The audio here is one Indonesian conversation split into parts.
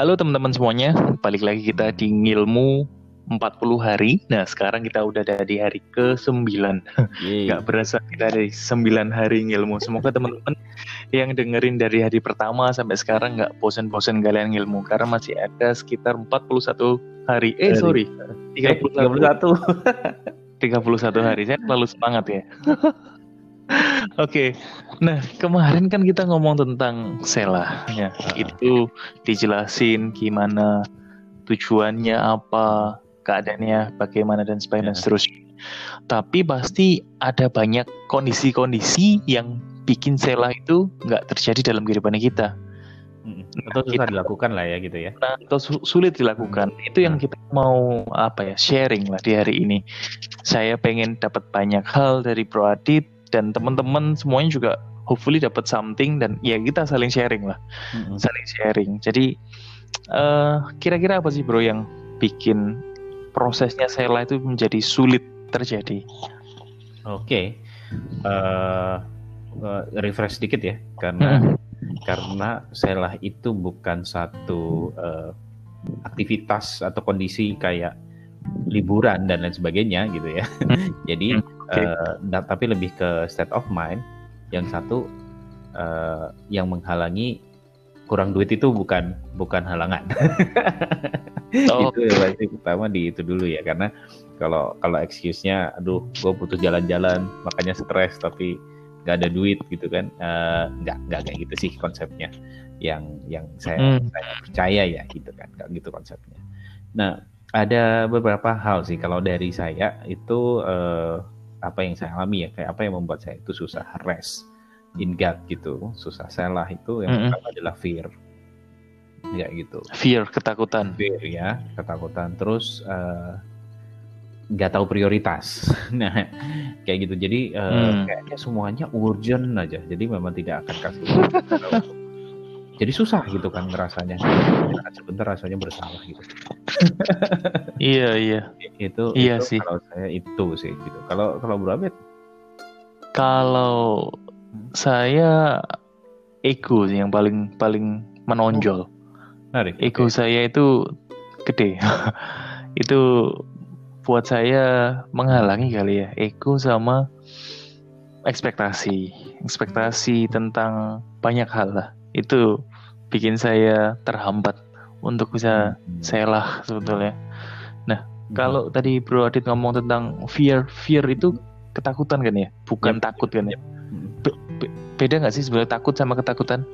Halo teman-teman semuanya, balik lagi kita di Ngilmu 40 hari. Nah, sekarang kita udah ada di hari ke-9. Gak berasa kita ada di 9 hari ngilmu. Semoga teman-teman yang dengerin dari hari pertama sampai sekarang gak bosan-bosan kalian ngilmu. Karena masih ada sekitar 41 hari. Eh, sorry. 31. 31. 31 hari. Saya terlalu semangat ya. Oke, okay. nah kemarin kan kita ngomong tentang Sela, ya itu dijelasin gimana tujuannya apa, keadaannya bagaimana dan sebagainya dan ya. seterusnya. Tapi pasti ada banyak kondisi-kondisi yang bikin Sela itu nggak terjadi dalam kehidupan kita. Hmm, atau susah kita, dilakukan lah ya gitu ya. Nah, atau sulit dilakukan. Hmm. Itu yang kita mau apa ya sharing lah di hari ini. Saya pengen dapat banyak hal dari Bro Adit dan teman-teman semuanya juga hopefully dapat something dan ya kita saling sharing lah mm-hmm. saling sharing jadi uh, kira-kira apa sih bro yang bikin prosesnya Sela itu menjadi sulit terjadi oke okay. uh, eh, uh, refresh sedikit ya karena mm-hmm. karena Sela itu bukan satu uh, aktivitas atau kondisi kayak liburan dan lain sebagainya gitu ya. Hmm. Jadi okay. uh, tapi lebih ke state of mind. Yang satu uh, yang menghalangi kurang duit itu bukan bukan halangan. oh. itu pasti pertama di itu dulu ya karena kalau kalau excuse-nya aduh gue putus jalan-jalan makanya stres tapi nggak ada duit gitu kan uh, nggak nggak kayak gitu sih konsepnya yang yang saya, hmm. saya percaya ya gitu kan nggak gitu konsepnya nah ada beberapa hal sih kalau dari saya itu uh, apa yang saya alami ya kayak apa yang membuat saya itu susah rest in God gitu. Susah salah itu yang mm -hmm. pertama adalah fear. Ya gitu. Fear ketakutan. Fear ya ketakutan. Terus uh, nggak tahu prioritas. Nah kayak gitu. Jadi uh, hmm. kayaknya semuanya urgent aja. Jadi memang tidak akan kasih jadi susah gitu kan ngerasanya. Sebentar rasanya bersalah gitu iya iya. Itu iya itu sih. kalau saya itu sih gitu. Kalau kalau Bro kalau saya ego sih yang paling paling menonjol. Menarik, ego okay. saya itu gede. Itu buat saya menghalangi kali ya ego sama ekspektasi. Ekspektasi tentang banyak hal lah. Itu bikin saya terhambat untuk bisa hmm. selah sebetulnya. Nah, hmm. kalau tadi Bro Adit ngomong tentang fear, fear itu ketakutan kan ya, bukan yep. takut kan ya. Be be beda nggak sih sebenarnya takut sama ketakutan?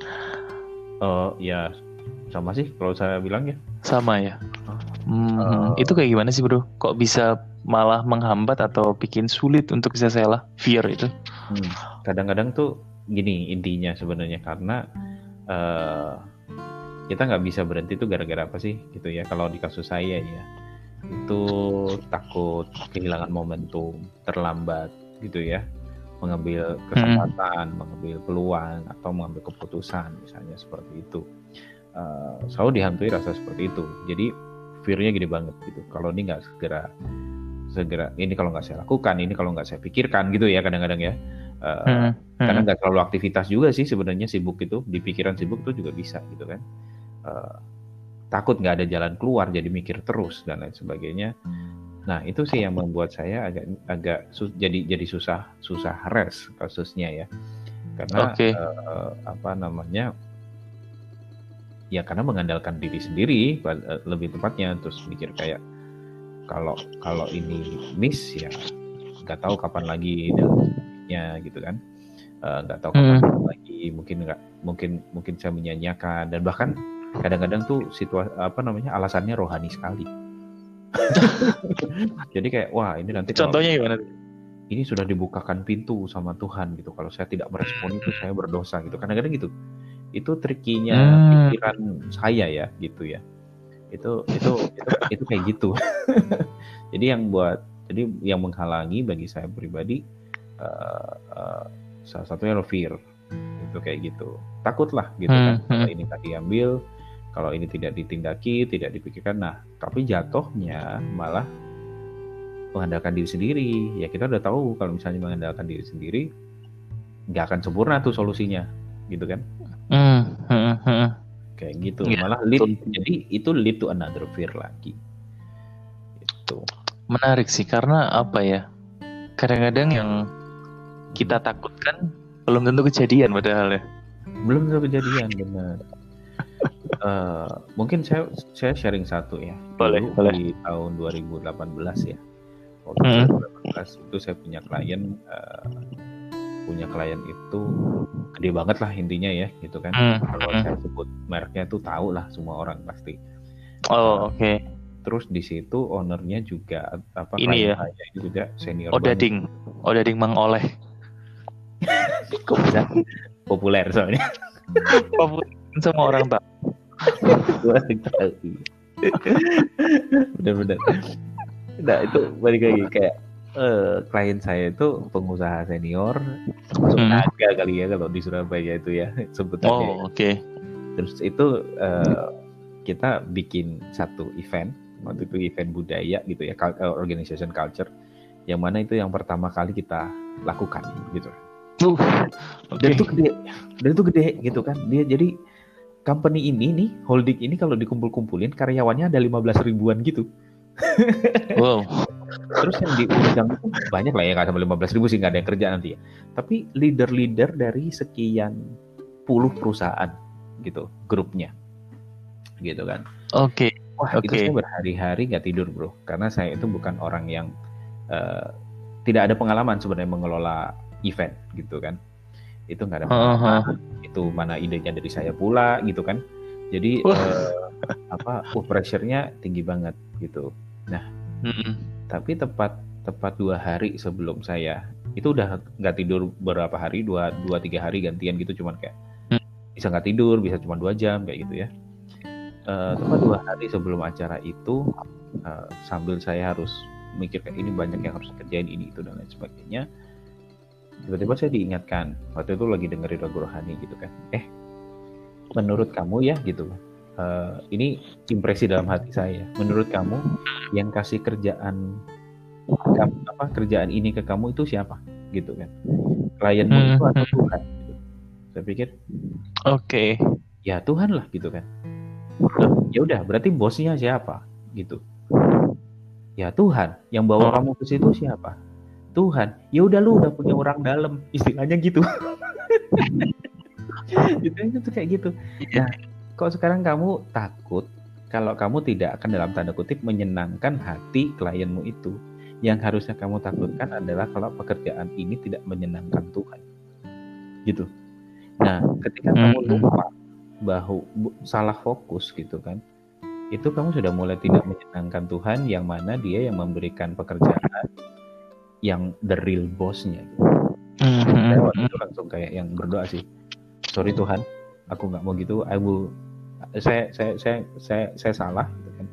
Oh uh, ya sama sih kalau saya bilang ya. Sama ya. Hmm, uh, itu kayak gimana sih bro? Kok bisa malah menghambat atau bikin sulit untuk bisa selah fear itu? Hmm, kadang-kadang hmm, tuh gini intinya sebenarnya karena uh, kita nggak bisa berhenti tuh gara-gara apa sih? Gitu ya kalau di kasus saya ya. Itu takut kehilangan momentum terlambat gitu ya. Mengambil kesempatan hmm. mengambil peluang atau mengambil keputusan misalnya seperti itu. Uh, selalu dihantui rasa seperti itu. Jadi fearnya gede banget gitu. Kalau ini nggak segera segera ini kalau nggak saya lakukan ini kalau nggak saya pikirkan gitu ya kadang-kadang ya. Uh, hmm, hmm. Karena nggak terlalu aktivitas juga sih sebenarnya sibuk itu di pikiran sibuk itu juga bisa gitu kan. Uh, takut nggak ada jalan keluar jadi mikir terus dan lain sebagainya. Nah itu sih yang membuat saya agak agak sus, jadi jadi susah susah res kasusnya ya. Karena okay. uh, eh, apa namanya ya karena mengandalkan diri sendiri lebih tepatnya terus mikir kayak kalau kalau ini miss ya nggak tahu kapan lagi nya gitu kan eh, nggak uh, tahu kapan hmm. lagi mungkin nggak mungkin mungkin saya menyanyiakan dan bahkan kadang-kadang tuh situasi apa namanya alasannya rohani sekali. Jadi kayak wah ini nanti contohnya gimana ini sudah dibukakan pintu sama Tuhan gitu. Kalau saya tidak merespon itu saya berdosa gitu. Kadang-kadang gitu. Itu trikinya hmm. pikiran saya ya gitu ya. Itu itu itu, itu kayak gitu. Jadi yang buat jadi yang menghalangi bagi saya pribadi uh, uh, salah satunya lo fear itu kayak gitu. Takutlah gitu hmm, kan hmm. kalau ini tak diambil kalau ini tidak ditindaki tidak dipikirkan nah tapi jatuhnya malah mengandalkan diri sendiri. Ya kita udah tahu kalau misalnya mengandalkan diri sendiri nggak akan sempurna tuh solusinya gitu kan? Hmm, hmm, hmm. kayak gitu ya, malah lead betul. jadi itu lead to another fear lagi. Itu menarik sih karena apa ya kadang-kadang yang kita takutkan belum tentu kejadian padahal ya. Belum tentu kejadian benar uh, mungkin saya saya sharing satu ya boleh Dulu boleh di tahun 2018 ya waktu hmm. 2018 itu saya punya klien uh, punya klien itu gede banget lah intinya ya gitu kan hmm. kalau hmm. saya sebut mereknya tuh tahu lah semua orang pasti oh uh, oke okay. terus di situ ownernya juga apa ini ya saya itu juga senior Odading banget. Odading Mang Oleh kok bisa populer soalnya populer semua orang tahu bener-bener nah itu balik lagi kayak uh, klien saya itu pengusaha senior masuk hmm. naga kali ya kalau di Surabaya itu ya sebutannya. Oh oke. Okay. Terus itu uh, kita bikin satu event waktu itu event budaya gitu ya eh, organization culture yang mana itu yang pertama kali kita lakukan gitu. Uh, okay. Dan itu gede, dan itu gede gitu kan. Dia jadi company ini nih holding ini kalau dikumpul-kumpulin karyawannya ada 15 ribuan gitu. wow. Terus yang diundang banyak lah ya nggak sampai 15 ribu sih nggak ada yang kerja nanti ya. Tapi leader-leader dari sekian puluh perusahaan gitu grupnya, gitu kan. Oke. Okay. Wah okay. itu saya berhari-hari nggak tidur bro, karena saya itu bukan orang yang uh, tidak ada pengalaman sebenarnya mengelola event gitu kan. Itu nggak ada pengalaman. Uh -huh. Itu mana idenya dari saya pula gitu kan. Jadi uh, apa, uh, pressure-nya tinggi banget gitu. Nah, mm -mm tapi tepat tepat dua hari sebelum saya itu udah nggak tidur beberapa hari dua dua tiga hari gantian gitu cuman kayak hmm. bisa nggak tidur bisa cuma dua jam kayak gitu ya uh, tepat dua hari sebelum acara itu uh, sambil saya harus mikir kayak ini banyak yang harus kerjain ini itu dan lain sebagainya tiba-tiba saya diingatkan waktu itu lagi dengerin lagu rohani gitu kan eh menurut kamu ya gitu uh, ini impresi dalam hati saya. Menurut kamu yang kasih kerjaan apa kerjaan ini ke kamu itu siapa? Gitu kan? Klienmu hmm. itu atau Tuhan? Gitu. Saya pikir, oke, okay. ya Tuhan lah gitu kan. ya udah, berarti bosnya siapa? Gitu. Ya Tuhan, yang bawa oh. kamu ke situ siapa? Tuhan. Ya udah lu udah punya orang dalam, istilahnya gitu. gitu itu kayak gitu. Nah, Kok sekarang kamu takut kalau kamu tidak akan dalam tanda kutip menyenangkan hati klienmu itu? Yang harusnya kamu takutkan adalah kalau pekerjaan ini tidak menyenangkan Tuhan. Gitu. Nah, ketika hmm. kamu lupa bahwa salah fokus gitu kan, itu kamu sudah mulai tidak menyenangkan Tuhan yang mana dia yang memberikan pekerjaan yang the real bossnya. Gitu. Mm -hmm. Saya waktu itu langsung kayak yang berdoa sih, sorry Tuhan, aku nggak mau gitu, I will saya saya saya saya, saya salah gitu kan.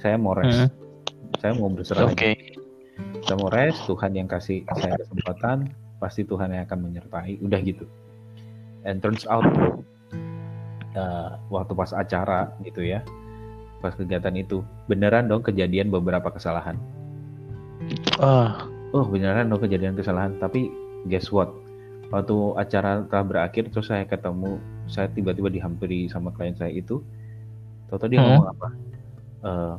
Saya mau rest. Hmm. Saya mau berserah. Oke. Okay. Saya mau rest, Tuhan yang kasih saya kesempatan, pasti Tuhan yang akan menyertai. Udah gitu. And turns out uh, waktu pas acara gitu ya, pas kegiatan itu beneran dong kejadian beberapa kesalahan. Uh. Oh beneran? Dong kejadian kesalahan. Tapi guess what? Waktu acara telah berakhir, terus saya ketemu saya tiba-tiba dihampiri sama klien saya itu. Toto dia hmm. ngomong apa? Uh,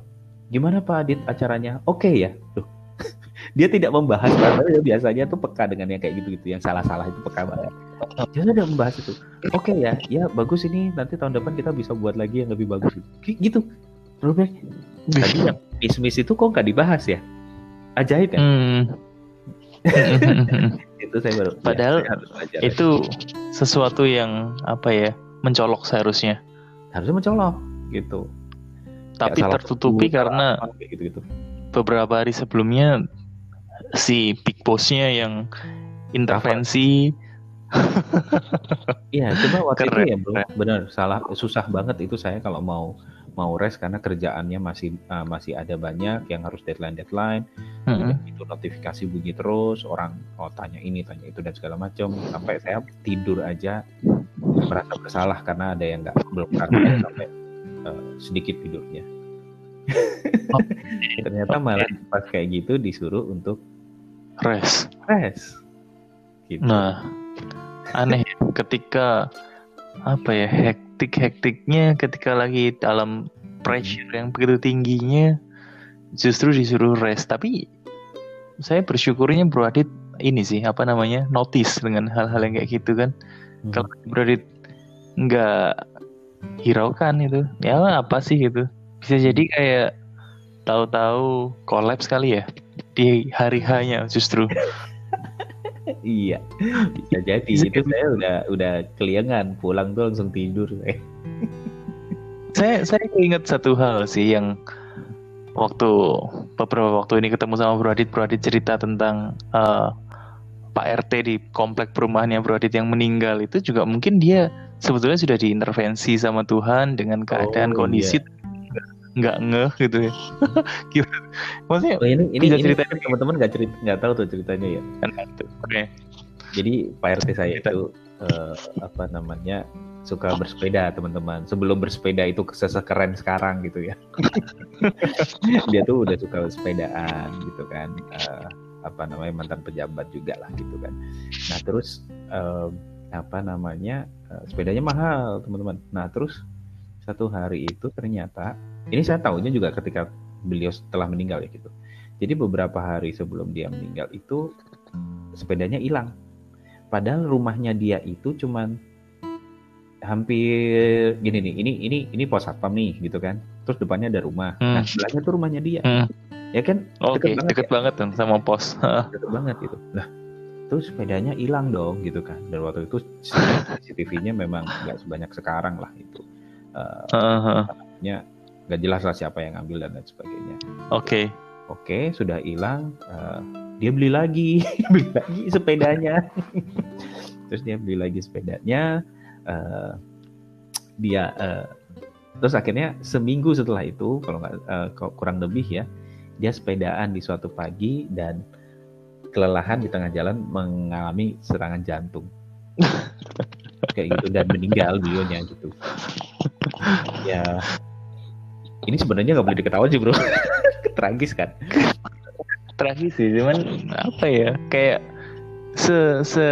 gimana Pak Adit acaranya? Oke okay ya. Tuh dia tidak membahas padahal dia biasanya tuh peka dengan yang kayak gitu-gitu yang salah-salah itu peka banget. Dia tidak membahas itu. Oke okay ya. Ya bagus ini. Nanti tahun depan kita bisa buat lagi yang lebih bagus. Gitu. Rubek tadi yang miss itu kok nggak dibahas ya ajaib ya hmm. itu saya baru padahal ya, saya itu sesuatu yang apa ya mencolok seharusnya harusnya mencolok gitu tapi tertutupi karena gitu, gitu. beberapa hari sebelumnya si big bossnya yang intervensi Iya, coba waktu Keren. itu ya bro, benar salah susah banget itu saya kalau mau mau rest karena kerjaannya masih uh, masih ada banyak yang harus deadline deadline. Hmm. itu notifikasi bunyi terus orang oh tanya ini tanya itu dan segala macam. Sampai saya tidur aja merasa bersalah karena ada yang nggak belum karena sampai uh, sedikit tidurnya. Oh. ternyata malah pas kayak gitu disuruh untuk rest. rest. Gitu. nah aneh ketika apa ya hektik-hektiknya ketika lagi dalam pressure yang begitu tingginya justru disuruh rest. Tapi saya bersyukurnya Bro Adit ini sih apa namanya notice dengan hal-hal yang kayak gitu kan. Hmm. kalau Bro Adit nggak hiraukan itu ya apa sih gitu. Bisa jadi kayak tahu-tahu kolaps kali ya di hari hanya justru iya. Bisa jadi. Itu saya udah udah keliangan pulang tuh langsung tidur saya saya ingat satu hal sih yang waktu beberapa waktu ini ketemu sama Bro Adit. Bro Adit cerita tentang uh, Pak RT di komplek perumahannya Bro Adit yang meninggal. Itu juga mungkin dia sebetulnya sudah diintervensi sama Tuhan dengan keadaan oh, kondisi iya nggak ngeh gitu ya. Maksudnya oh, ini ini, ini ceritanya teman-teman nggak cerita nggak tahu tuh ceritanya ya. Kan itu. Oke. Okay. Jadi Pak RT saya itu uh, apa namanya suka bersepeda teman-teman. Sebelum bersepeda itu keren sekarang gitu ya. Dia tuh udah suka sepedaan gitu kan. Uh, apa namanya mantan pejabat juga lah gitu kan. Nah terus uh, apa namanya uh, sepedanya mahal teman-teman. Nah terus satu hari itu ternyata ini saya tahunya juga ketika beliau setelah meninggal ya gitu. Jadi beberapa hari sebelum dia meninggal itu sepedanya hilang. Padahal rumahnya dia itu cuman hampir gini nih, ini ini ini pos satpam nih gitu kan. Terus depannya ada rumah. Hmm. Nah, sebelahnya tuh rumahnya dia. Hmm. Ya kan? Oke, okay, deket, deket ya? banget kan sama pos. deket banget gitu. Nah, terus sepedanya hilang dong gitu kan. Dan waktu itu CCTV-nya memang nggak sebanyak sekarang lah itu uh, uh-huh. Nggak jelas lah siapa yang ngambil dan lain sebagainya. Oke. Okay. Oke, okay, sudah hilang. Uh, dia beli lagi, beli lagi sepedanya. terus dia beli lagi sepedanya. Uh, dia uh, terus akhirnya seminggu setelah itu, kalau nggak uh, kurang lebih ya, dia sepedaan di suatu pagi dan kelelahan di tengah jalan mengalami serangan jantung. kayak gitu dan meninggal beliaunya gitu ya ini sebenarnya nggak boleh diketahui sih bro tragis kan tragis sih cuman apa ya kayak se se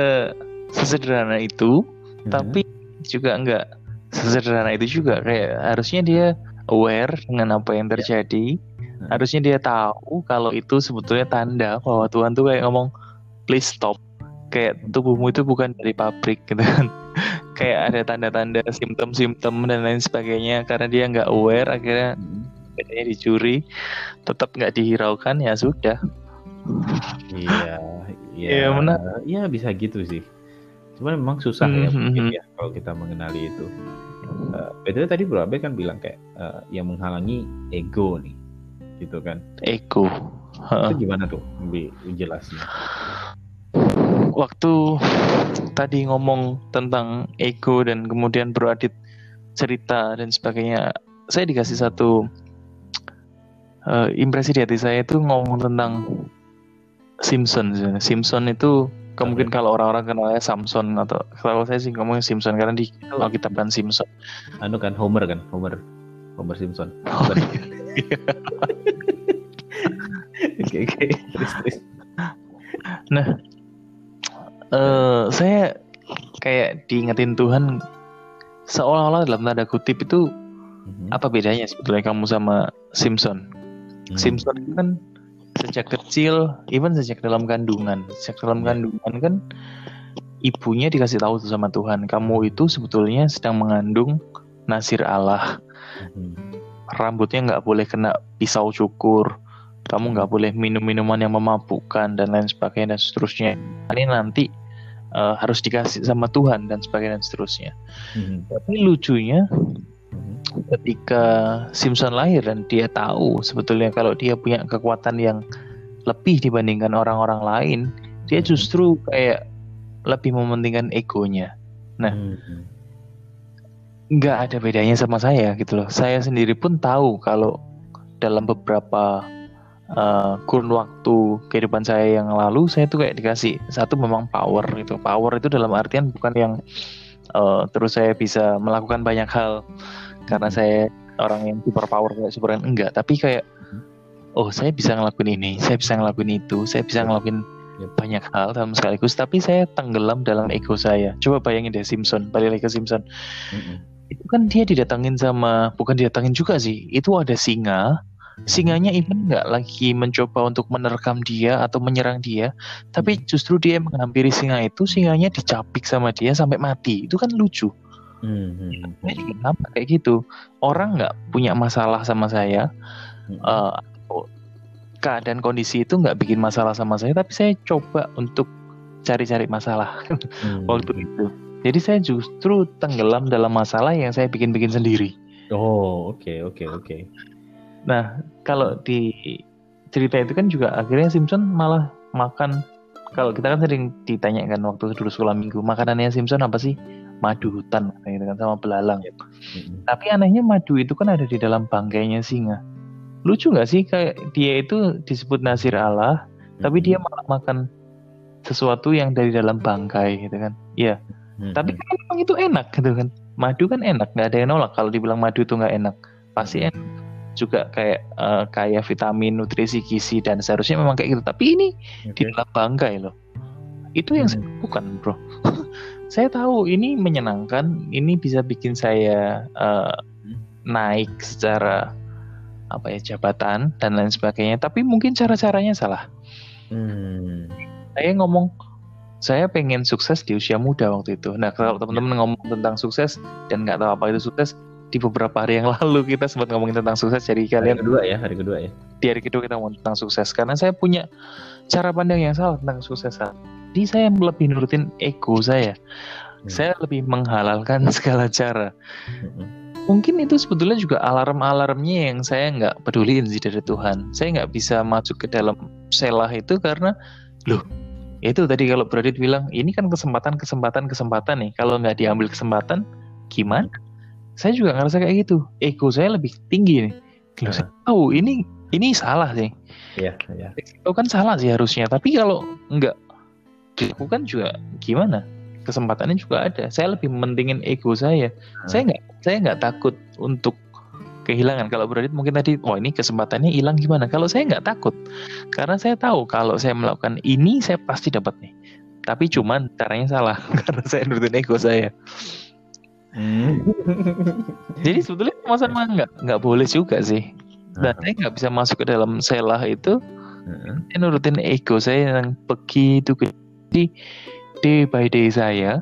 sesederhana itu hmm. tapi juga nggak sesederhana itu juga kayak harusnya dia aware dengan apa yang ya. terjadi hmm. harusnya dia tahu kalau itu sebetulnya tanda bahwa Tuhan tuh kayak ngomong please stop kayak tubuhmu itu bukan dari pabrik gitu kan kayak ada tanda-tanda simptom-simptom dan lain sebagainya. Karena dia nggak aware akhirnya bedanya dicuri tetap nggak dihiraukan ya sudah. Iya iya. Ya, iya bisa gitu sih. Cuma memang susah mm -hmm. ya hmm, mungkin hmm. ya kalau kita mengenali itu. Uh, tadi Bro Abe kan bilang kayak uh, yang menghalangi ego nih gitu kan. Ego. Itu gimana tuh lebih jelasnya waktu tadi ngomong tentang ego dan kemudian Bro Adit cerita dan sebagainya, saya dikasih satu uh, impresi di hati saya itu ngomong tentang Simpson. Simpson itu kemungkinan kalau orang-orang kenalnya Samson atau kalau saya sih ngomongnya Simpson karena di kita kan Simpson. Anu kan Homer kan, Homer Homer Simpson. Oh, iya. Oke oke. Nah, uh, saya kayak diingetin Tuhan seolah-olah dalam tanda kutip itu mm-hmm. apa bedanya sebetulnya kamu sama Simpson? Mm-hmm. Simpson itu kan sejak kecil, even sejak dalam kandungan, sejak dalam yeah. kandungan kan ibunya dikasih tahu sama Tuhan, kamu itu sebetulnya sedang mengandung nasir Allah. Mm-hmm. Rambutnya nggak boleh kena pisau cukur, kamu nggak boleh minum minuman yang memabukkan dan lain sebagainya dan seterusnya. Ini nanti uh, harus dikasih sama Tuhan dan sebagainya dan seterusnya. Hmm. Tapi lucunya hmm. ketika Simpson lahir dan dia tahu sebetulnya kalau dia punya kekuatan yang lebih dibandingkan orang-orang lain, dia hmm. justru kayak lebih mementingkan egonya. Nah, hmm. nggak ada bedanya sama saya gitu loh. Saya sendiri pun tahu kalau dalam beberapa uh, kurun waktu kehidupan saya yang lalu saya tuh kayak dikasih satu memang power itu power itu dalam artian bukan yang uh, terus saya bisa melakukan banyak hal karena hmm. saya orang yang super power kayak super enggak. Tapi kayak oh saya bisa ngelakuin ini saya bisa ngelakuin itu saya bisa ngelakuin banyak hal dalam sekaligus. Tapi saya tenggelam dalam ego saya. Coba bayangin deh Simpson balik lagi ke Simpson. Mm -hmm. itu kan dia didatangin sama bukan didatangin juga sih itu ada singa singanya even nggak lagi mencoba untuk menerkam dia atau menyerang dia tapi Hmm. justru dia menghampiri singa itu singanya dicapik sama dia sampai mati itu kan lucu Hmm, hmm, hmm, saya juga sama kayak gitu orang nggak punya masalah sama saya hmm. atau keadaan kondisi itu nggak bikin masalah sama saya tapi saya coba untuk cari-cari masalah Hmm. waktu itu jadi saya justru tenggelam dalam masalah yang saya bikin-bikin sendiri Oh, oke, oke, oke. Nah, kalau di cerita itu kan juga akhirnya Simpson malah makan kalau kita kan sering ditanyakan waktu dulu sekolah minggu makanannya Simpson apa sih? Madu hutan gitu kan sama belalang. Hmm, Tapi anehnya madu itu kan ada di dalam bangkainya singa. Lucu nggak sih kayak dia itu disebut nasir Allah, tapi hmm, dia malah makan sesuatu yang dari dalam bangkai gitu kan. Iya, hmm, tapi kan memang itu enak gitu kan. Madu kan enak, nggak ada yang nolak kalau dibilang madu itu nggak enak. Pasti enak juga kayak eh, kaya vitamin, nutrisi, gizi dan seharusnya memang kayak gitu. Tapi ini di Oke. dalam bangkai loh. Itu yang saya Hmm. bukan bro. saya tahu ini menyenangkan, ini bisa bikin saya eh, naik secara apa ya jabatan dan lain sebagainya. Tapi mungkin cara-caranya salah. Hmm. Saya ngomong saya pengen sukses di usia muda waktu itu. Nah kalau teman-teman ngomong tentang sukses dan nggak tahu apa itu sukses, di beberapa hari yang lalu kita sempat ngomongin tentang sukses. Jadi Hari kalian kedua ya, hari kedua ya. di hari kedua kita ngomong tentang sukses karena saya punya cara pandang yang salah tentang sukses. Jadi saya lebih nurutin ego saya. Hmm. Saya lebih menghalalkan segala cara. Hmm. Mungkin itu sebetulnya juga alarm-alarmnya yang saya nggak peduliin sih dari Tuhan. Saya nggak bisa masuk ke dalam selah itu karena loh itu tadi kalau Bradit bilang ini kan kesempatan kesempatan kesempatan nih. Kalau nggak diambil kesempatan gimana? Saya juga ngerasa kayak gitu. Ego saya lebih tinggi nih. Loh, saya tahu ini ini salah sih. Iya, iya. itu kan salah sih harusnya. Tapi kalau nggak dilakukan juga gimana? Kesempatannya juga ada. Saya lebih mementingin ego saya. Saya nggak saya nggak takut untuk kehilangan. Kalau Bradit mungkin tadi wah ini kesempatannya hilang gimana? Kalau saya nggak takut. Karena saya tahu kalau saya melakukan ini saya pasti dapat nih. Tapi cuman caranya salah. Karena saya nurutin ego saya Hmm. jadi sebetulnya sama-sama nggak nggak boleh juga sih dan saya nggak bisa masuk ke dalam selah itu Hmm. saya nurutin ego saya yang begitu gede Jadi, day by day saya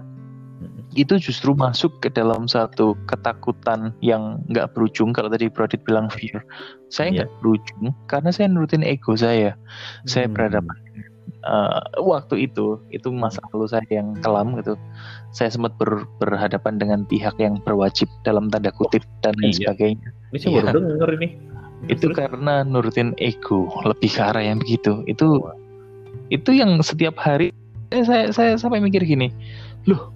Hmm. itu justru masuk ke dalam satu ketakutan yang nggak berujung kalau tadi Brodit bilang fear saya Iya. nggak berujung karena saya nurutin ego saya saya Hmm. berhadapan eh, waktu itu itu masa lalu saya yang kelam gitu saya sempat ber- berhadapan dengan pihak yang berwajib dalam tanda kutip dan lain Iya. sebagainya Ini saya baru Iya. denger ini. itu Terus? karena nurutin ego lebih ke arah yang begitu itu itu yang setiap hari eh, saya saya sampai mikir gini loh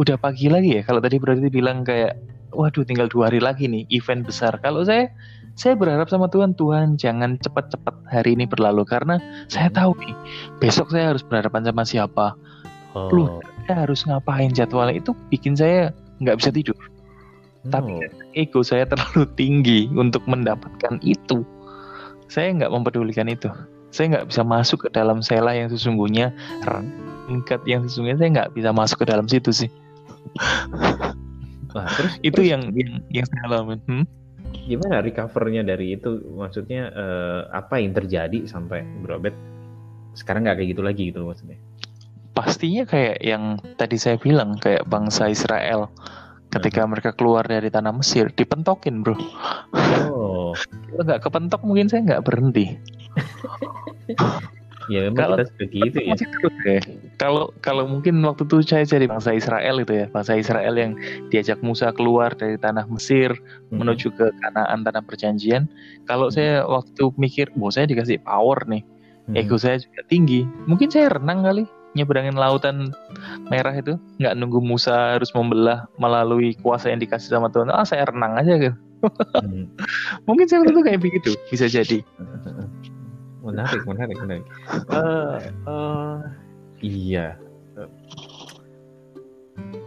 udah pagi lagi ya kalau tadi berarti bilang kayak waduh tinggal dua hari lagi nih event besar kalau saya saya berharap sama Tuhan Tuhan jangan cepat-cepat hari ini berlalu karena saya tahu nih besok saya harus berhadapan sama siapa Oh. Lu- saya harus ngapain jadwalnya itu bikin saya nggak bisa tidur tapi Oh. ego saya terlalu tinggi untuk mendapatkan itu. Saya nggak mempedulikan itu. Saya nggak bisa masuk ke dalam sela yang sesungguhnya, tingkat yang sesungguhnya saya nggak bisa masuk ke dalam situ sih. Nah, terus Itu terus yang yang yang saya alamin. Hmm? Gimana recovernya dari itu? Maksudnya eh, apa yang terjadi sampai Abed sekarang nggak kayak gitu lagi gitu maksudnya? Pastinya kayak yang tadi saya bilang kayak bangsa Israel ketika mereka keluar dari tanah Mesir dipentokin bro. Oh, Kalau nggak kepentok mungkin saya nggak berhenti. ya memang Kalau- kita suka gitu ya. Ya. Kalau kalau mungkin waktu itu saya jadi bangsa Israel itu ya, bangsa Israel yang diajak Musa keluar dari tanah Mesir Hmm. menuju ke Kanaan tanah perjanjian. Kalau Hmm. saya waktu mikir, "Wah, saya dikasih power nih." Hmm. Ego saya juga tinggi. Mungkin saya renang kali nyeberangin lautan merah itu, nggak nunggu Musa harus membelah melalui kuasa yang dikasih sama Tuhan. Ah, saya renang aja gitu. Hmm. Mungkin saya waktu itu kayak begitu, bisa jadi. Menarik, menarik, menarik. Eh, eh, iya,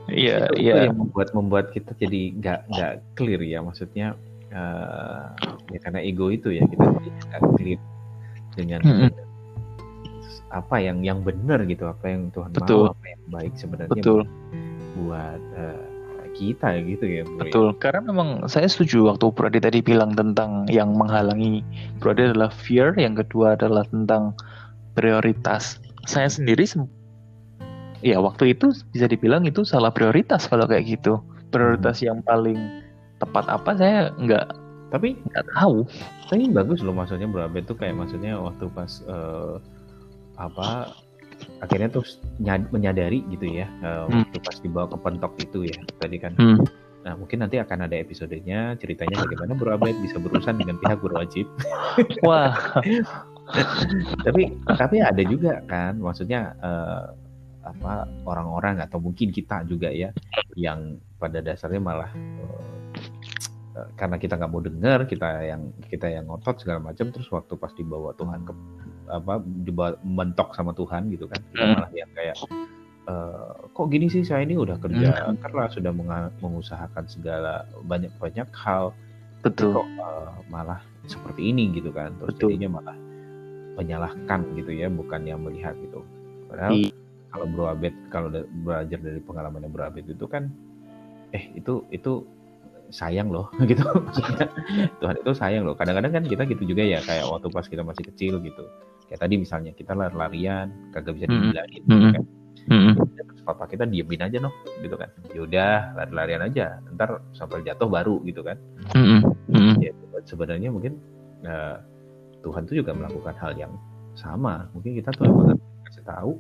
Iya, itu, iya. yang membuat membuat kita jadi nggak nggak clear ya maksudnya eh, ya karena ego itu ya kita jadi nggak clear dengan Mm-mm. apa yang yang benar gitu apa yang Tuhan Betul. mau apa yang baik sebenarnya Betul. buat eh, kita gitu ya bro. Ya. Betul, ya? karena memang saya setuju waktu Bro Adi tadi bilang tentang yang menghalangi Bro Adi adalah fear, yang kedua adalah tentang prioritas. Saya sendiri ya waktu itu bisa dibilang itu salah prioritas kalau kayak gitu. Prioritas hmm. yang paling tepat apa saya nggak tapi nggak tahu. Tapi bagus loh maksudnya Bro Abed itu kayak maksudnya waktu pas uh, apa akhirnya terus menyadari gitu ya uh, hmm. waktu pas dibawa ke pentok itu ya tadi kan hmm. nah mungkin nanti akan ada episodenya ceritanya bagaimana Bro Abed bisa berurusan dengan pihak berwajib wah tapi tapi ada juga kan maksudnya uh, apa orang-orang atau mungkin kita juga ya yang pada dasarnya malah uh, karena kita nggak mau dengar kita yang kita yang ngotot segala macam terus waktu pas dibawa Tuhan ke apa mentok sama Tuhan gitu kan. Kita hmm. malah yang kayak uh, kok gini sih? Saya ini udah kerja hmm. keras sudah mengusahakan segala banyak banyak hal. Betul. Kok uh, malah seperti ini gitu kan. Terus betul. jadinya malah menyalahkan gitu ya bukan yang melihat gitu. Padahal I kalau Bro Abed kalau belajar dari pengalaman Bro Abed itu kan eh itu itu sayang loh gitu. Tuhan itu sayang loh. Kadang-kadang kan kita gitu juga ya kayak waktu pas kita masih kecil gitu. Kayak tadi misalnya kita lari-larian kagak bisa dibilangin mm -hmm. gitu kan. Mm -hmm. terus papa kita diemin aja noh gitu kan. Yaudah lari-larian aja. Ntar sampai jatuh baru gitu kan. Mm -hmm. ya sebenarnya mungkin uh, Tuhan tuh juga melakukan hal yang sama. Mungkin kita tuh emang kasih tahu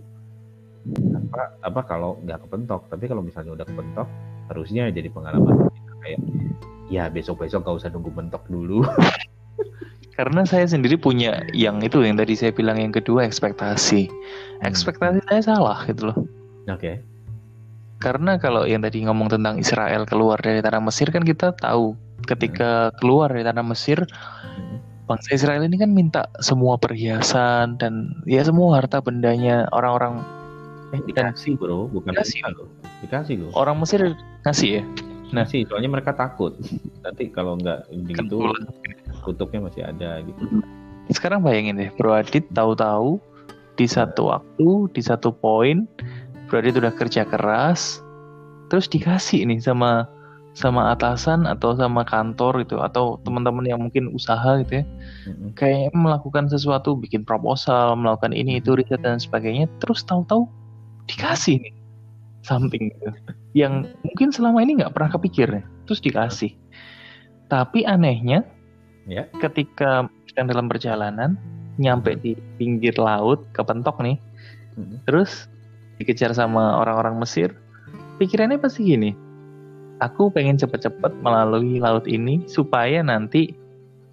apa apa kalau nggak kepentok. Tapi kalau misalnya udah kepentok harusnya jadi pengalaman kayak ya besok besok gak usah nunggu mentok dulu. Karena saya sendiri punya yang itu yang tadi saya bilang yang kedua ekspektasi. Hmm. ekspektasi saya salah gitu loh. Oke. Okay. karena kalau yang tadi ngomong tentang Israel keluar dari tanah Mesir kan kita tahu ketika hmm. keluar dari tanah Mesir hmm. bangsa Israel ini kan minta semua perhiasan dan ya semua harta bendanya orang-orang. Eh dikasih bro. Bukan dikasih. loh. Dikasih loh. Orang Mesir ngasih ya nah sih soalnya mereka takut nanti kalau nggak begitu kutubnya masih ada gitu. Sekarang bayangin deh, Bro Adit tahu-tahu di satu waktu, di satu poin, Bro Adit udah kerja keras, terus dikasih nih sama sama atasan atau sama kantor gitu atau teman-teman yang mungkin usaha gitu ya mm-hmm. kayak melakukan sesuatu bikin proposal melakukan ini itu riset dan sebagainya terus tahu-tahu dikasih nih something gitu yang mungkin selama ini nggak pernah kepikir ya terus dikasih tapi anehnya ya. ketika sedang dalam perjalanan nyampe di pinggir laut kepentok nih hmm. terus dikejar sama orang-orang Mesir pikirannya pasti gini aku pengen cepet-cepet melalui laut ini supaya nanti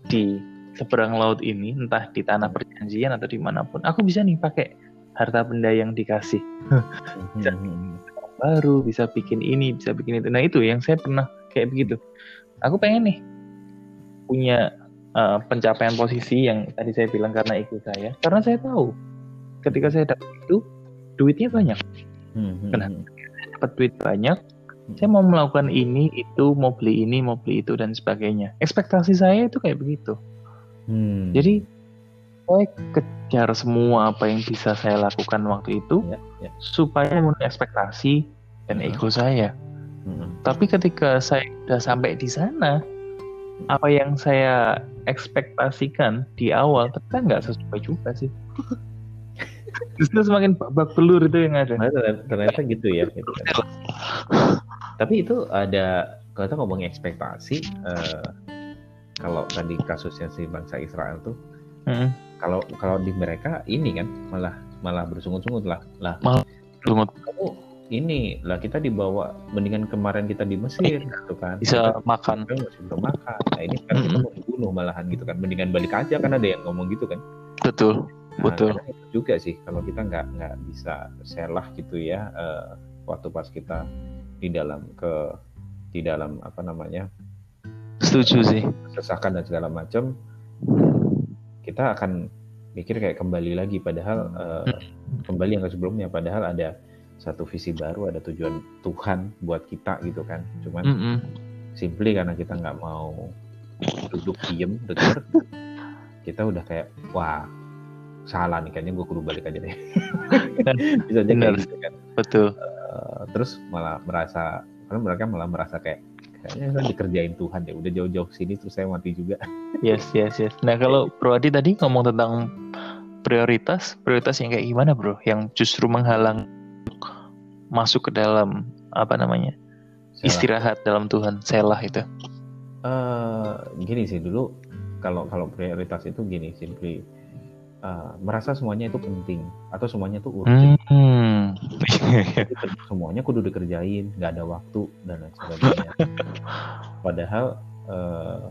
di seberang laut ini entah di tanah perjanjian atau di mana pun aku bisa nih pakai harta benda yang dikasih bisa. Baru bisa bikin ini bisa bikin itu. Nah itu yang saya pernah kayak begitu. Aku pengen nih punya uh, pencapaian posisi yang tadi saya bilang karena ikut saya. Karena saya tahu ketika saya dapat itu duitnya banyak. Hmm, hmm, kenapa hmm. dapat duit banyak saya mau melakukan ini itu mau beli ini mau beli itu dan sebagainya. Ekspektasi saya itu kayak begitu. Hmm. jadi saya kejar semua apa yang bisa saya lakukan waktu itu ya, ya. supaya memenuhi ekspektasi dan hmm. ego saya hmm. tapi ketika saya sudah sampai di sana apa yang saya ekspektasikan di awal ternyata nggak sesuai juga sih justru semakin babak belur itu yang ada ternyata gitu ya gitu kan. tapi itu ada kalau kita ngomongin ekspektasi uh, kalau tadi kasusnya si bangsa Israel tuh hmm. kalau kalau di mereka ini kan malah malah bersungut-sungut lah. Lah malah kamu ini lah kita dibawa mendingan kemarin kita di Mesir gitu kan. Bisa kita, makan. belum makan. Nah ini kan mm -hmm. kita mau dibunuh malahan gitu kan. Mendingan balik aja kan ada yang ngomong gitu kan. Betul nah, betul. itu juga sih kalau kita nggak nggak bisa selah gitu ya uh, waktu pas kita di dalam ke di dalam apa namanya setuju sih. sesakan dan segala macam kita akan mikir kayak kembali lagi padahal uh, kembali yang ke sebelumnya padahal ada satu visi baru ada tujuan Tuhan buat kita gitu kan. Cuman mm -hmm. simply karena kita nggak mau duduk diem denger kita udah kayak wah salah nih kayaknya gue kudu balik aja deh. Bisa jadi gitu kan. Betul. Uh, terus malah merasa karena mereka malah merasa kayak kayaknya kan dikerjain Tuhan ya. Udah jauh-jauh sini terus saya mati juga. Yes yes yes. Nah kalau Bro Adi tadi ngomong tentang prioritas prioritas yang kayak gimana bro? Yang justru menghalang masuk ke dalam apa namanya Selah. istirahat dalam Tuhan selah itu. Uh, gini sih dulu kalau kalau prioritas itu gini simply uh, merasa semuanya itu penting atau semuanya itu urgent. Hmm. Semuanya kudu dikerjain nggak ada waktu dan lain sebagainya padahal uh,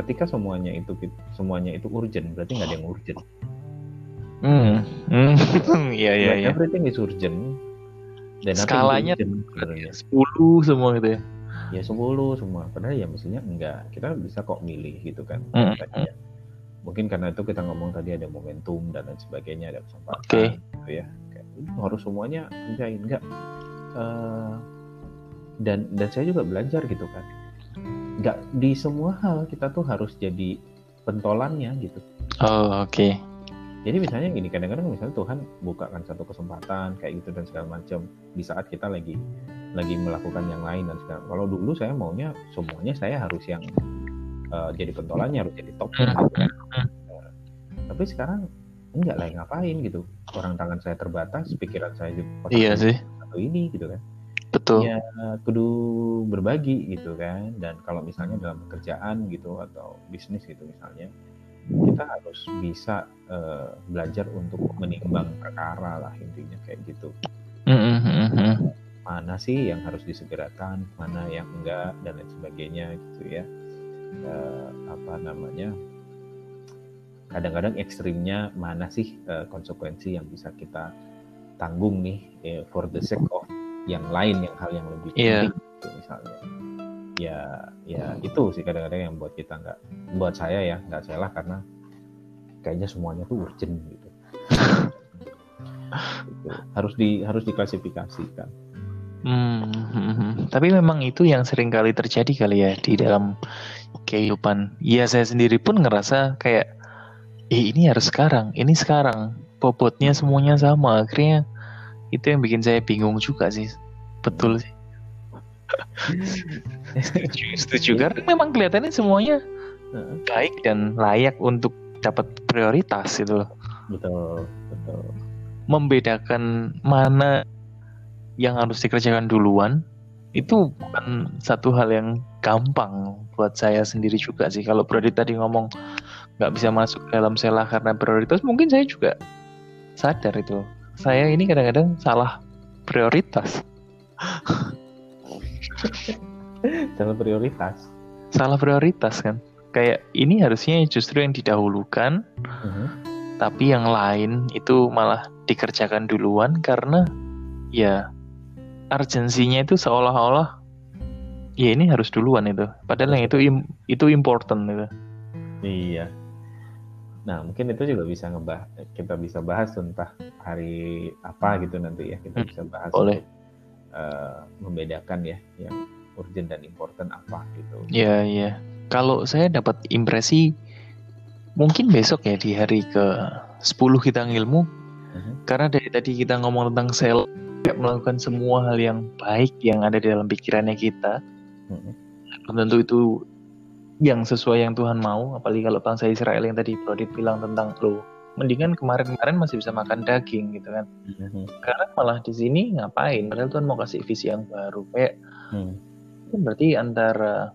ketika semuanya itu semuanya itu urgent berarti nggak ada yang urgent Hmm. Hmm. Iya iya iya. Everything is urgent. Dan skalanya sepuluh semua gitu ya. Ya sepuluh semua. Padahal ya mestinya enggak. Kita bisa kok milih gitu kan. Hmm. Ya. Mungkin karena itu kita ngomong tadi ada momentum dan lain sebagainya, ada kesempatan okay. gitu ya. Harus semuanya kerjain enggak. Uh, dan dan saya juga belajar gitu kan. Enggak di semua hal kita tuh harus jadi pentolannya gitu. Oh, oke. Okay jadi misalnya gini, kadang-kadang misalnya Tuhan bukakan satu kesempatan kayak gitu dan segala macam di saat kita lagi lagi melakukan yang lain dan segala. Kalau dulu saya maunya semuanya saya harus yang uh, jadi pentolannya harus jadi top. Gitu. Uh, tapi sekarang enggak lah ngapain gitu. Orang tangan saya terbatas, pikiran saya juga iya sih. Atau ini gitu kan. Betul. Ya kudu berbagi gitu kan. Dan kalau misalnya dalam pekerjaan gitu atau bisnis gitu misalnya kita harus bisa uh, belajar untuk menimbang perkara lah intinya kayak gitu. Mm-hmm. Mana sih yang harus disegerakan, mana yang enggak dan lain sebagainya gitu ya. Uh, apa namanya? Kadang-kadang ekstrimnya mana sih uh, konsekuensi yang bisa kita tanggung nih eh, for the sake of yang lain yang hal yang lebih iya. penting yeah. gitu, misalnya ya ya itu sih kadang-kadang yang buat kita nggak buat saya ya nggak salah karena kayaknya semuanya tuh urgent gitu. gitu. harus di harus diklasifikasikan hmm, tapi memang itu yang sering kali terjadi kali ya di dalam kehidupan ya saya sendiri pun ngerasa kayak eh ini harus sekarang. Ini sekarang. Bobotnya semuanya sama. Akhirnya itu yang bikin saya bingung juga sih. Betul sih. Setuju, setuju. Karena memang kelihatannya semuanya baik dan layak untuk dapat prioritas itu Betul, betul. Membedakan mana yang harus dikerjakan duluan itu bukan satu hal yang gampang buat saya sendiri juga sih. Kalau Brody tadi ngomong nggak bisa masuk dalam selah karena prioritas, mungkin saya juga sadar itu. Saya ini kadang-kadang salah prioritas. Salah prioritas. Salah prioritas kan. Kayak ini harusnya justru yang didahulukan, uh-huh. tapi yang lain itu malah dikerjakan duluan karena ya urgensinya itu seolah-olah ya ini harus duluan itu. Padahal yang itu itu important itu. Iya. Nah mungkin itu juga bisa ngebah kita bisa bahas tentang hari apa gitu nanti ya kita hmm, bisa bahas. Boleh. uh, membedakan ya yang urgent dan important apa gitu. Iya, iya. Kalau saya dapat impresi mungkin besok ya di hari ke 10 kita ngilmu uh-huh. karena dari tadi kita ngomong tentang sel melakukan semua hal yang baik yang ada di dalam pikirannya kita. Uh-huh. tentu itu yang sesuai yang Tuhan mau, apalagi kalau bangsa Israel yang tadi Prodit bilang tentang lo mendingan kemarin-kemarin masih bisa makan daging gitu kan. Uh-huh. Karena malah di sini ngapain? Padahal Tuhan mau kasih visi yang baru kayak uh-huh itu berarti antara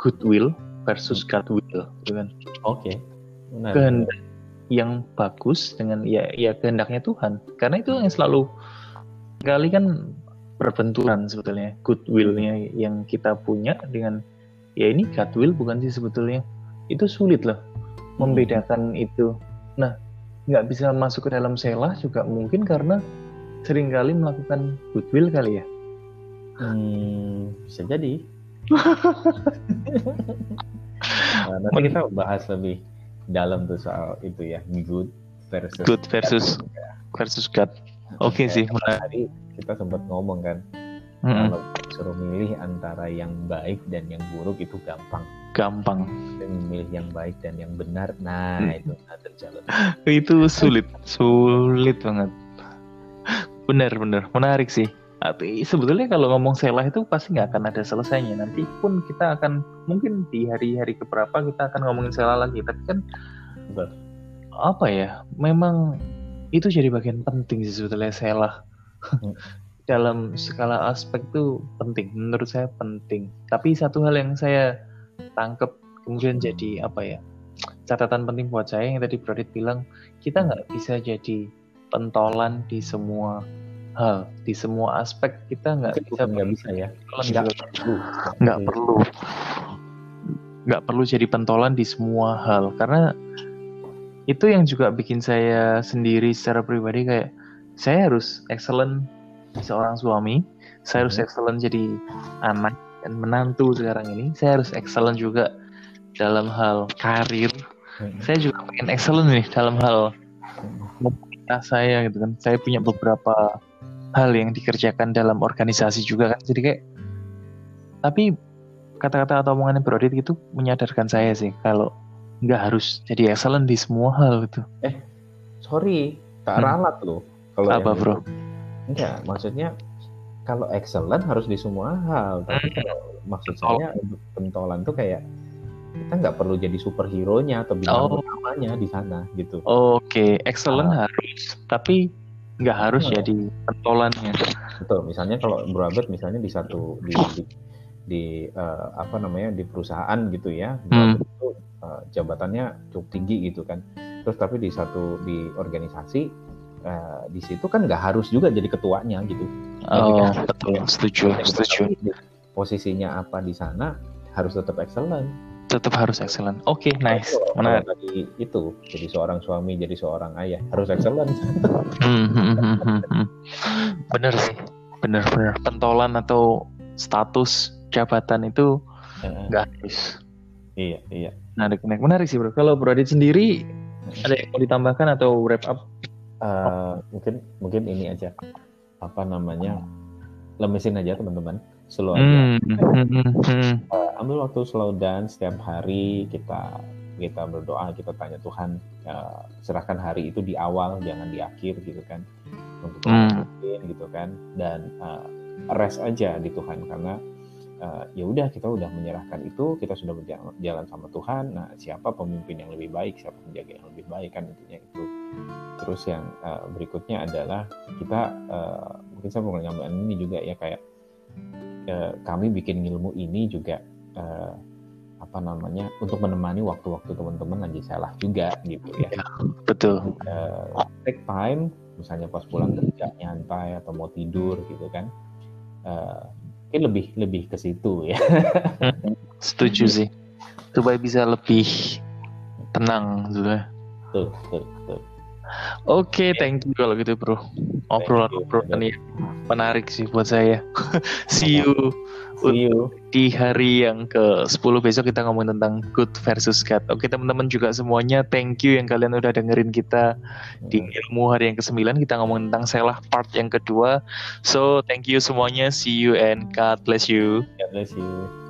goodwill versus hmm. Godwill, gitu kan? Oke. Okay. Kehendak yang bagus dengan ya ya kehendaknya Tuhan. Karena itu yang selalu kali kan berbenturan sebetulnya goodwillnya yang kita punya dengan ya ini Godwill bukan sih sebetulnya itu sulit loh membedakan hmm. itu. Nah nggak bisa masuk ke dalam selah juga mungkin karena sering kali melakukan goodwill kali ya Hmm, bisa jadi. nah, nanti kita bahas lebih dalam tuh soal itu ya, good versus good versus God. versus God. Oke okay, sih, tadi kita sempat ngomong kan, mm -hmm. kalau suruh milih antara yang baik dan yang buruk itu gampang. Gampang. Dan memilih yang baik dan yang benar, nah hmm. itu another challenge. itu sulit, sulit banget. Benar-benar, menarik sih Tapi sebetulnya kalau ngomong selah itu pasti nggak akan ada selesainya. Nanti pun kita akan mungkin di hari-hari keberapa kita akan ngomongin selah lagi. Tapi kan Betul. apa ya? Memang itu jadi bagian penting sih sebetulnya selah. Hmm. Dalam skala aspek itu penting. Menurut saya penting. Tapi satu hal yang saya tangkap kemudian jadi apa ya? Catatan penting buat saya yang tadi Brodit bilang kita nggak bisa jadi pentolan di semua hal di semua aspek kita nggak bisa nggak bisa ya nggak perlu nggak perlu nggak perlu jadi pentolan di semua hal karena itu yang juga bikin saya sendiri secara pribadi kayak saya harus excellent seorang suami saya harus hmm. excellent jadi anak dan menantu sekarang ini. Saya harus excellent juga dalam hal karir. Hmm. saya juga pengen excellent nih dalam hal komunitas saya gitu kan. Saya punya beberapa hal yang dikerjakan dalam organisasi juga kan. Jadi kayak tapi kata-kata atau omongannya Brodit itu menyadarkan saya sih kalau nggak harus jadi excellent di semua hal gitu. Eh sorry tak hmm. ralat loh kalau apa bro enggak maksudnya kalau excellent harus di semua hal tapi hmm. kalau maksud saya untuk pentolan tuh kayak kita nggak perlu jadi superhero nya atau bintang oh. utamanya di sana gitu. Oke, okay. excellent uh, harus, tapi nggak harus oh. jadi pentolannya betul misalnya kalau Bro misalnya di satu di di, di uh, apa namanya di perusahaan gitu ya hmm. itu uh, jabatannya cukup tinggi gitu kan terus tapi di satu di organisasi uh, di situ kan nggak harus juga jadi ketuanya gitu oh kan? betul setuju setuju posisinya apa di sana harus tetap excellent tetap harus excellent. Oke, okay, nice. Menarik. Tadi itu jadi seorang suami, jadi seorang ayah harus excellent. Hmm, hmm, hmm, hmm, bener sih, bener bener. Pentolan atau status jabatan itu nggak harus. Iya iya. Menarik, menarik, menarik sih bro. Kalau Bro Adit sendiri ada yang mau ditambahkan atau wrap up? Uh, mungkin mungkin ini aja. Apa namanya? Lemesin aja teman-teman. Slow aja. Hmm. uh, ambil waktu slow down setiap hari. Kita kita berdoa kita tanya Tuhan. Uh, serahkan hari itu di awal jangan di akhir gitu kan. Untuk hmm. gitu kan. Dan uh, rest aja di Tuhan. Karena uh, ya udah kita udah menyerahkan itu kita sudah berjalan sama Tuhan. Nah siapa pemimpin yang lebih baik? Siapa penjaga yang lebih baik? Kan intinya itu terus yang uh, berikutnya adalah kita uh, mungkin saya mau ngambil ini juga ya kayak eh, kami bikin ilmu ini juga eh, apa namanya untuk menemani waktu-waktu teman-teman lagi salah juga gitu ya. ya betul. Eh, take time, misalnya pas pulang kerja nyantai atau mau tidur gitu kan. Eh, mungkin lebih lebih ke situ ya. Setuju sih. Supaya bisa lebih tenang juga. Betul, betul, betul. Oke, okay, thank you kalau gitu bro. Obrolan-obrolan ini menarik sih buat saya. See you. See you. Di hari yang ke-10 besok kita ngomong tentang good versus God. Oke teman-teman juga semuanya thank you yang kalian udah dengerin kita di hmm. ilmu hari yang ke-9 kita ngomong tentang selah part yang kedua. So thank you semuanya. See you and God bless you. God bless you.